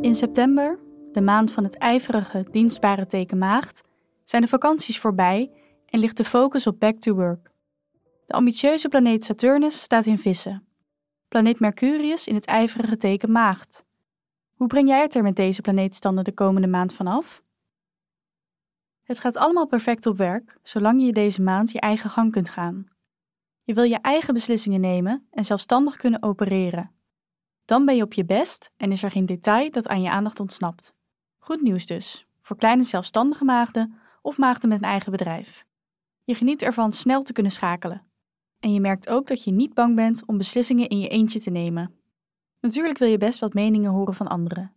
In september, de maand van het ijverige, dienstbare teken maagd, zijn de vakanties voorbij en ligt de focus op back to work. De ambitieuze planeet Saturnus staat in vissen. Planeet Mercurius in het ijverige teken maagd. Hoe breng jij het er met deze planeetstanden de komende maand vanaf? Het gaat allemaal perfect op werk, zolang je deze maand je eigen gang kunt gaan. Je wil je eigen beslissingen nemen en zelfstandig kunnen opereren. Dan ben je op je best en is er geen detail dat aan je aandacht ontsnapt. Goed nieuws dus, voor kleine zelfstandige maagden of maagden met een eigen bedrijf. Je geniet ervan snel te kunnen schakelen. En je merkt ook dat je niet bang bent om beslissingen in je eentje te nemen. Natuurlijk wil je best wat meningen horen van anderen.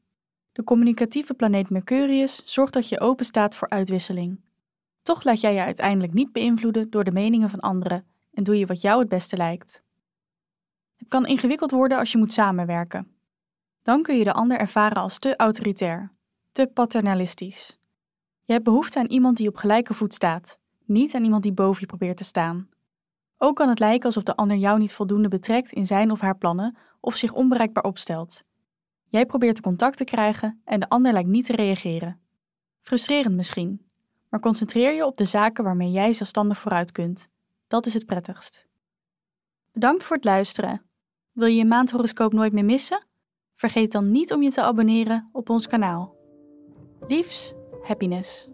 De communicatieve planeet Mercurius zorgt dat je open staat voor uitwisseling. Toch laat jij je uiteindelijk niet beïnvloeden door de meningen van anderen en doe je wat jou het beste lijkt. Het kan ingewikkeld worden als je moet samenwerken. Dan kun je de ander ervaren als te autoritair, te paternalistisch. Je hebt behoefte aan iemand die op gelijke voet staat, niet aan iemand die boven je probeert te staan. Ook kan het lijken alsof de ander jou niet voldoende betrekt in zijn of haar plannen of zich onbereikbaar opstelt. Jij probeert contact te krijgen en de ander lijkt niet te reageren. Frustrerend misschien, maar concentreer je op de zaken waarmee jij zelfstandig vooruit kunt. Dat is het prettigst. Bedankt voor het luisteren. Wil je je maandhoroscoop nooit meer missen? Vergeet dan niet om je te abonneren op ons kanaal. Liefs, happiness.